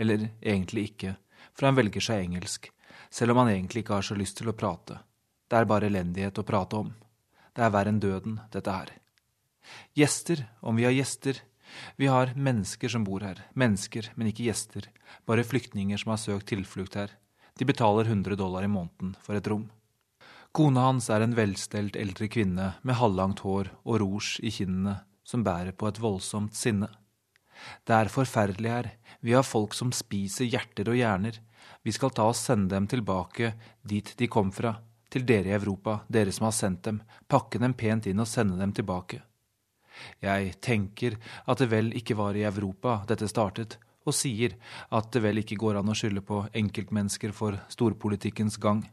eller egentlig ikke, for han velger seg engelsk, selv om han egentlig ikke har så lyst til å prate. Det er bare elendighet å prate om. Det er verre enn døden, dette her. Gjester, om vi har gjester. Vi har mennesker som bor her. Mennesker, men ikke gjester. Bare flyktninger som har søkt tilflukt her. De betaler 100 dollar i måneden for et rom. Kona hans er en velstelt eldre kvinne med halvlangt hår og rouge i kinnene, som bærer på et voldsomt sinne. Det er forferdelig her, vi har folk som spiser hjerter og hjerner, vi skal ta og sende dem tilbake dit de kom fra, til dere i Europa, dere som har sendt dem, pakke dem pent inn og sende dem tilbake. Jeg tenker at det vel ikke var i Europa dette startet, og sier at det vel ikke går an å skylde på enkeltmennesker for storpolitikkens gang.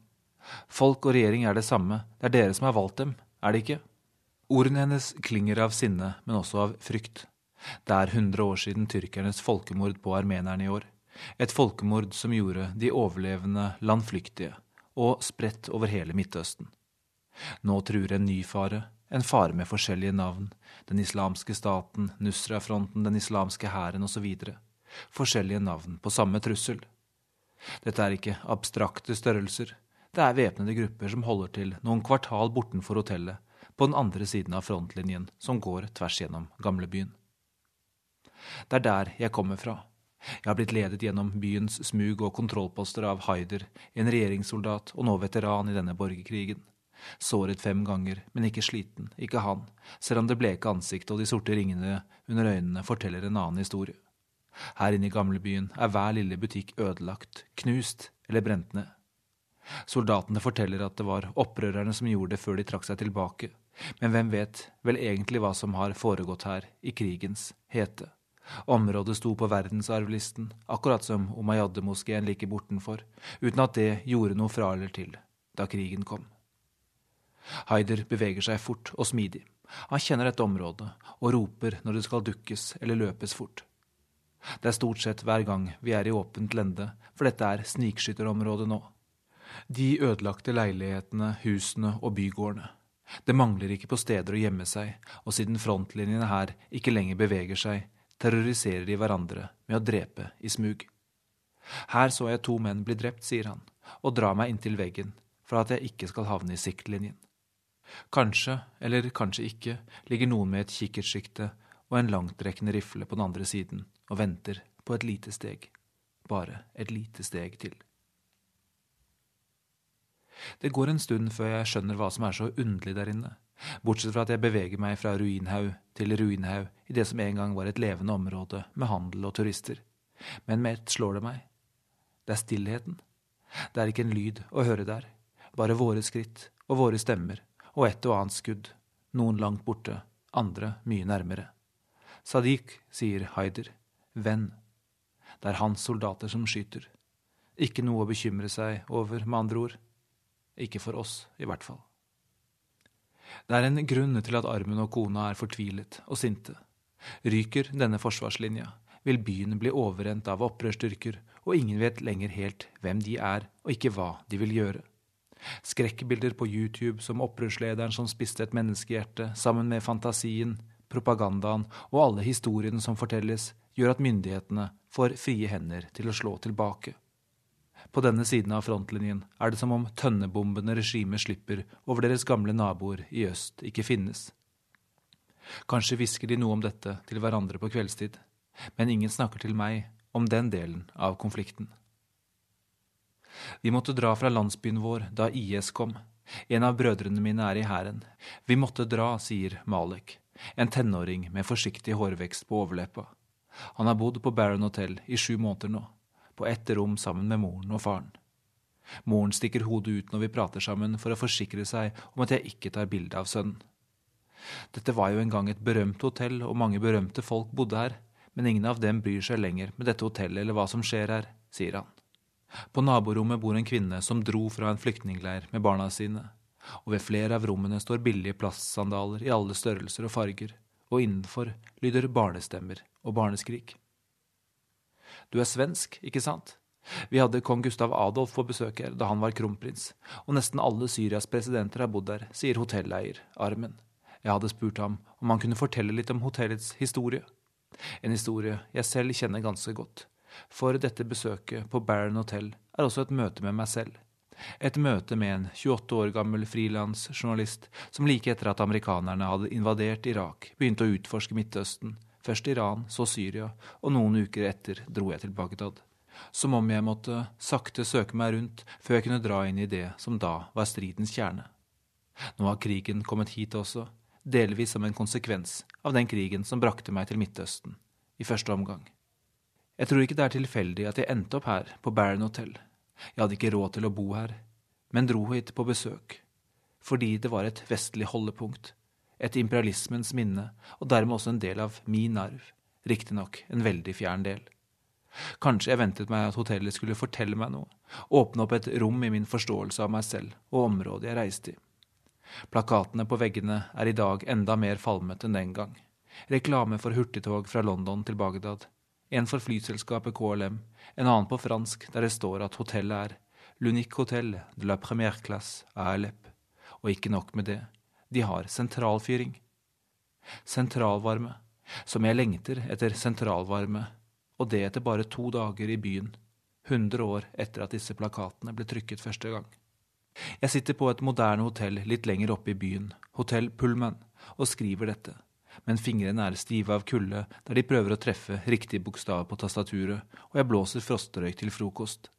Folk og regjering er det samme, det er dere som har valgt dem, er det ikke? Ordene hennes klinger av sinne, men også av frykt. Det er 100 år siden tyrkernes folkemord på armenerne i år. Et folkemord som gjorde de overlevende landflyktige, og spredt over hele Midtøsten. Nå truer en ny fare, en fare med forskjellige navn, den islamske staten, Nusra-fronten, den islamske hæren osv. Forskjellige navn på samme trussel. Dette er ikke abstrakte størrelser, det er væpnede grupper som holder til noen kvartal bortenfor hotellet, på den andre siden av frontlinjen som går tvers gjennom gamlebyen. Det er der jeg kommer fra. Jeg har blitt ledet gjennom byens smug og kontrollposter av Haider, en regjeringssoldat og nå veteran i denne borgerkrigen. Såret fem ganger, men ikke sliten, ikke han, selv om det bleke ansiktet og de sorte ringene under øynene forteller en annen historie. Her inne i gamlebyen er hver lille butikk ødelagt, knust eller brent ned. Soldatene forteller at det var opprørerne som gjorde det før de trakk seg tilbake, men hvem vet vel egentlig hva som har foregått her i krigens hete. Området sto på verdensarvlisten, akkurat som Umayyad-moskeen like bortenfor, uten at det gjorde noe fra eller til da krigen kom. Haider beveger seg fort og smidig. Han kjenner dette området og roper når det skal dukkes eller løpes fort. Det er stort sett hver gang vi er i åpent lende, for dette er snikskytterområdet nå. De ødelagte leilighetene, husene og bygårdene. Det mangler ikke på steder å gjemme seg, og siden frontlinjene her ikke lenger beveger seg, terroriserer de hverandre med å drepe i smug. Her så jeg to menn bli drept, sier han, og drar meg inntil veggen for at jeg ikke skal havne i siktlinjen. Kanskje, eller kanskje ikke, ligger noen med et kikkertsjikte og en langtrekkende rifle på den andre siden og venter på et lite steg. Bare et lite steg til. Det går en stund før jeg skjønner hva som er så underlig der inne, bortsett fra at jeg beveger meg fra ruinhaug til ruinhaug i det som en gang var et levende område med handel og turister. Men med ett slår det meg. Det er stillheten. Det er ikke en lyd å høre der, bare våre skritt og våre stemmer og et og annet skudd, noen langt borte, andre mye nærmere. Sadiq, sier Haider, venn. Det er hans soldater som skyter. Ikke noe å bekymre seg over, med andre ord. Ikke for oss, i hvert fall. Det er en grunn til at Armen og kona er fortvilet og sinte. Ryker denne forsvarslinja, vil byen bli overrent av opprørsstyrker, og ingen vet lenger helt hvem de er og ikke hva de vil gjøre. Skrekkbilder på YouTube som opprørslederen som spiste et menneskehjerte, sammen med fantasien, propagandaen og alle historiene som fortelles, gjør at myndighetene får frie hender til å slå tilbake. På denne siden av frontlinjen er det som om tønnebombene regimet slipper over deres gamle naboer i øst, ikke finnes. Kanskje hvisker de noe om dette til hverandre på kveldstid, men ingen snakker til meg om den delen av konflikten. Vi måtte dra fra landsbyen vår da IS kom. En av brødrene mine er i hæren. Vi måtte dra, sier Malek, en tenåring med forsiktig hårvekst på overleppa. Han har bodd på Baron Hotel i sju måneder nå. på ett rom sammen med moren og faren. Moren stikker hodet ut når vi prater sammen for å forsikre seg om at jeg ikke tar bilde av sønnen. Dette var jo en gang et berømt hotell, og mange berømte folk bodde her, men ingen av dem bryr seg lenger med dette hotellet eller hva som skjer her, sier han. På naborommet bor en kvinne som dro fra en flyktningleir med barna sine, og ved flere av rommene står billige plastsandaler i alle størrelser og farger, og innenfor lyder barnestemmer og barneskrik. Du er svensk, ikke sant? Vi hadde kong Gustav Adolf på besøk her da han var kronprins, og nesten alle Syrias presidenter har bodd der, sier hotelleier Armen. Jeg hadde spurt ham om han kunne fortelle litt om hotellets historie. En historie jeg selv kjenner ganske godt, for dette besøket på Baron Hotel er også et møte med meg selv. Et møte med en 28 år gammel frilansjournalist som like etter at amerikanerne hadde invadert Irak, begynte å utforske Midtøsten, først Iran, så Syria, og noen uker etter dro jeg til Bagdad som om jeg måtte sakte søke meg rundt før jeg kunne dra inn i det som da var stridens kjerne. Nå har krigen kommet hit også, delvis som en konsekvens av den krigen som brakte meg til Midtøsten, i første omgang. Jeg tror ikke det er tilfeldig at jeg endte opp her, på Baron Hotel. Jeg hadde ikke råd til å bo her, men dro hit på besøk, fordi det var et vestlig holdepunkt, et imperialismens minne, og dermed også en del av min arv, riktignok en veldig fjern del. Kanskje jeg ventet meg at hotellet skulle fortelle meg noe, åpne opp et rom i min forståelse av meg selv og området jeg reiste i. Plakatene på veggene er i dag enda mer falmet enn den gang. Reklame for hurtigtog fra London til Bagdad. En for flyselskapet KLM, en annen på fransk der det står at hotellet er L'unique hotel de la première classe à Alep. Og ikke nok med det, de har sentralfyring. Sentralvarme. Som jeg lengter etter sentralvarme og det etter bare to dager i byen, 100 år etter at disse plakatene ble trykket første gang. Jeg sitter på et moderne hotell litt lenger oppe i byen, Hotell Pullman, og skriver dette, men fingrene er stive av kulde der de prøver å treffe riktig bokstav på tastaturet, og jeg blåser frostrøyk til frokost.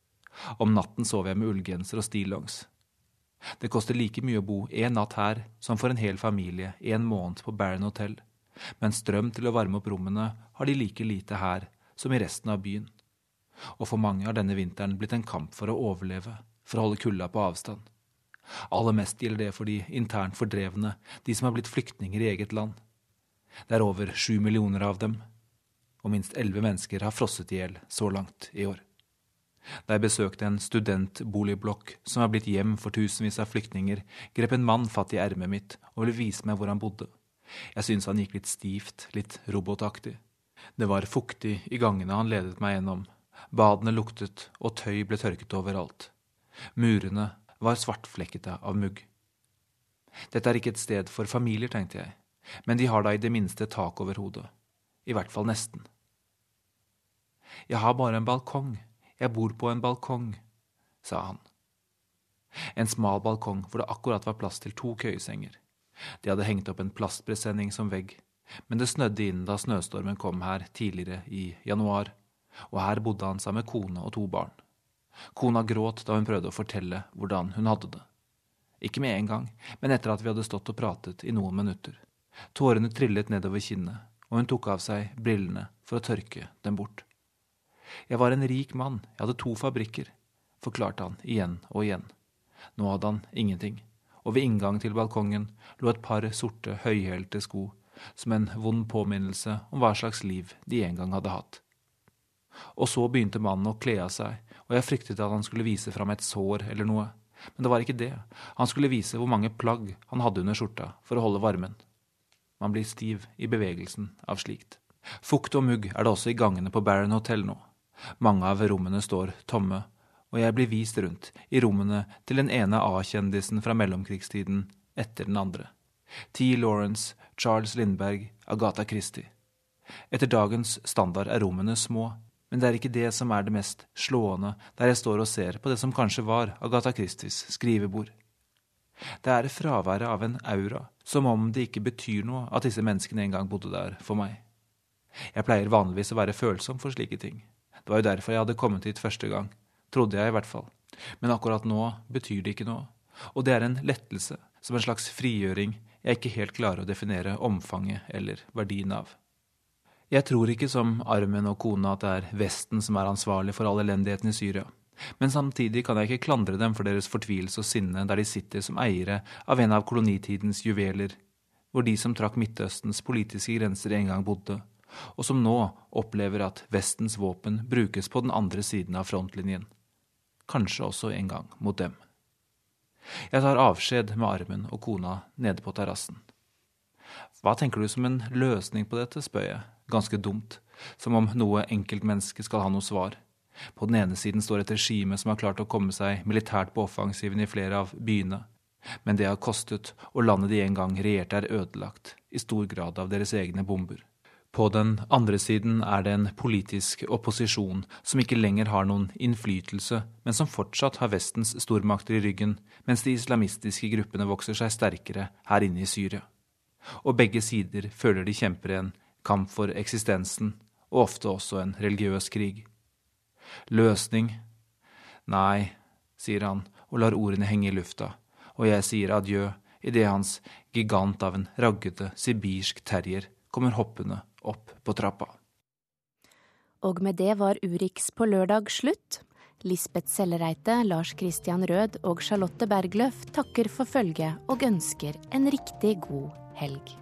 Om natten sover jeg med ullgenser og stillongs. Det koster like mye å bo én natt her som for en hel familie en måned på Baron Hotel, men strøm til å varme opp rommene har de like lite her som i resten av byen. Og for mange har denne vinteren blitt en kamp for å overleve, for å holde kulda på avstand. Aller mest gjelder det for de internt fordrevne, de som har blitt flyktninger i eget land. Det er over sju millioner av dem, og minst elleve mennesker har frosset i hjel så langt i år. Da jeg besøkte en studentboligblokk som var blitt hjem for tusenvis av flyktninger, grep en mann fatt i ermet mitt og ville vise meg hvor han bodde. Jeg syntes han gikk litt stivt, litt robotaktig. Det var fuktig i gangene han ledet meg gjennom. Badene luktet, og tøy ble tørket overalt. Murene var svartflekkete av mugg. Dette er ikke et sted for familier, tenkte jeg, men de har da i det minste tak over hodet. I hvert fall nesten. Jeg har bare en balkong, jeg bor på en balkong, sa han. En smal balkong hvor det akkurat var plass til to køyesenger. De hadde hengt opp en plastpresenning som vegg, men det snødde inn da snøstormen kom her tidligere i januar, og her bodde han sammen med kone og to barn. Kona gråt da hun prøvde å fortelle hvordan hun hadde det. Ikke med en gang, men etter at vi hadde stått og pratet i noen minutter. Tårene trillet nedover kinnet, og hun tok av seg brillene for å tørke dem bort. Jeg var en rik mann, jeg hadde to fabrikker, forklarte han igjen og igjen. Nå hadde han ingenting, og ved inngang til balkongen lå et par sorte, høyhælte sko som en vond påminnelse om hva slags liv de en gang hadde hatt. Og så begynte mannen å kle av seg, og jeg fryktet at han skulle vise fram et sår eller noe. Men det var ikke det, han skulle vise hvor mange plagg han hadde under skjorta for å holde varmen. Man blir stiv i bevegelsen av slikt. Fukt og mugg er det også i gangene på Baron Hotel nå. Mange av rommene står tomme, og jeg blir vist rundt i rommene til den ene A-kjendisen fra mellomkrigstiden etter den andre. T. Lawrence, Charles Lindberg, Agatha Christie. Etter dagens standard er rommene små, men det er ikke det som er det mest slående der jeg står og ser på det som kanskje var Agatha Christies skrivebord. Det er fraværet av en aura, som om det ikke betyr noe at disse menneskene en gang bodde der for meg. Jeg pleier vanligvis å være følsom for slike ting. Det var jo derfor jeg hadde kommet hit første gang, trodde jeg i hvert fall. Men akkurat nå betyr det ikke noe, og det er en lettelse, som en slags frigjøring jeg ikke helt klarer å definere omfanget eller verdien av. Jeg tror ikke som armen og kona at det er Vesten som er ansvarlig for all elendigheten i Syria. Men samtidig kan jeg ikke klandre dem for deres fortvilelse og sinne der de sitter som eiere av en av kolonitidens juveler, hvor de som trakk Midtøstens politiske grenser en gang bodde, og som nå opplever at Vestens våpen brukes på den andre siden av frontlinjen. Kanskje også en gang mot dem. Jeg tar avskjed med armen og kona nede på terrassen. Hva tenker du som en løsning på dette, spør jeg ganske dumt, som om noe enkeltmenneske skal ha noe svar. På den ene siden står et regime som har klart å komme seg militært på offensiven i flere av byene. Men det har kostet, og landet de en gang regjerte er ødelagt, i stor grad av deres egne bomber. På den andre siden er det en politisk opposisjon som ikke lenger har noen innflytelse, men som fortsatt har Vestens stormakter i ryggen, mens de islamistiske gruppene vokser seg sterkere her inne i Syria. Og begge sider føler de kjemper en kamp for eksistensen, og ofte også en religiøs krig. Løsning? Nei, sier han og lar ordene henge i lufta, og jeg sier adjø idet hans gigant av en raggete sibirsk terrier kommer hoppende opp på trappa. Og med det var Urix på lørdag slutt. Lisbeth Sellereite, Lars Christian Rød og Charlotte Bergløf takker for følget og ønsker en riktig god helg.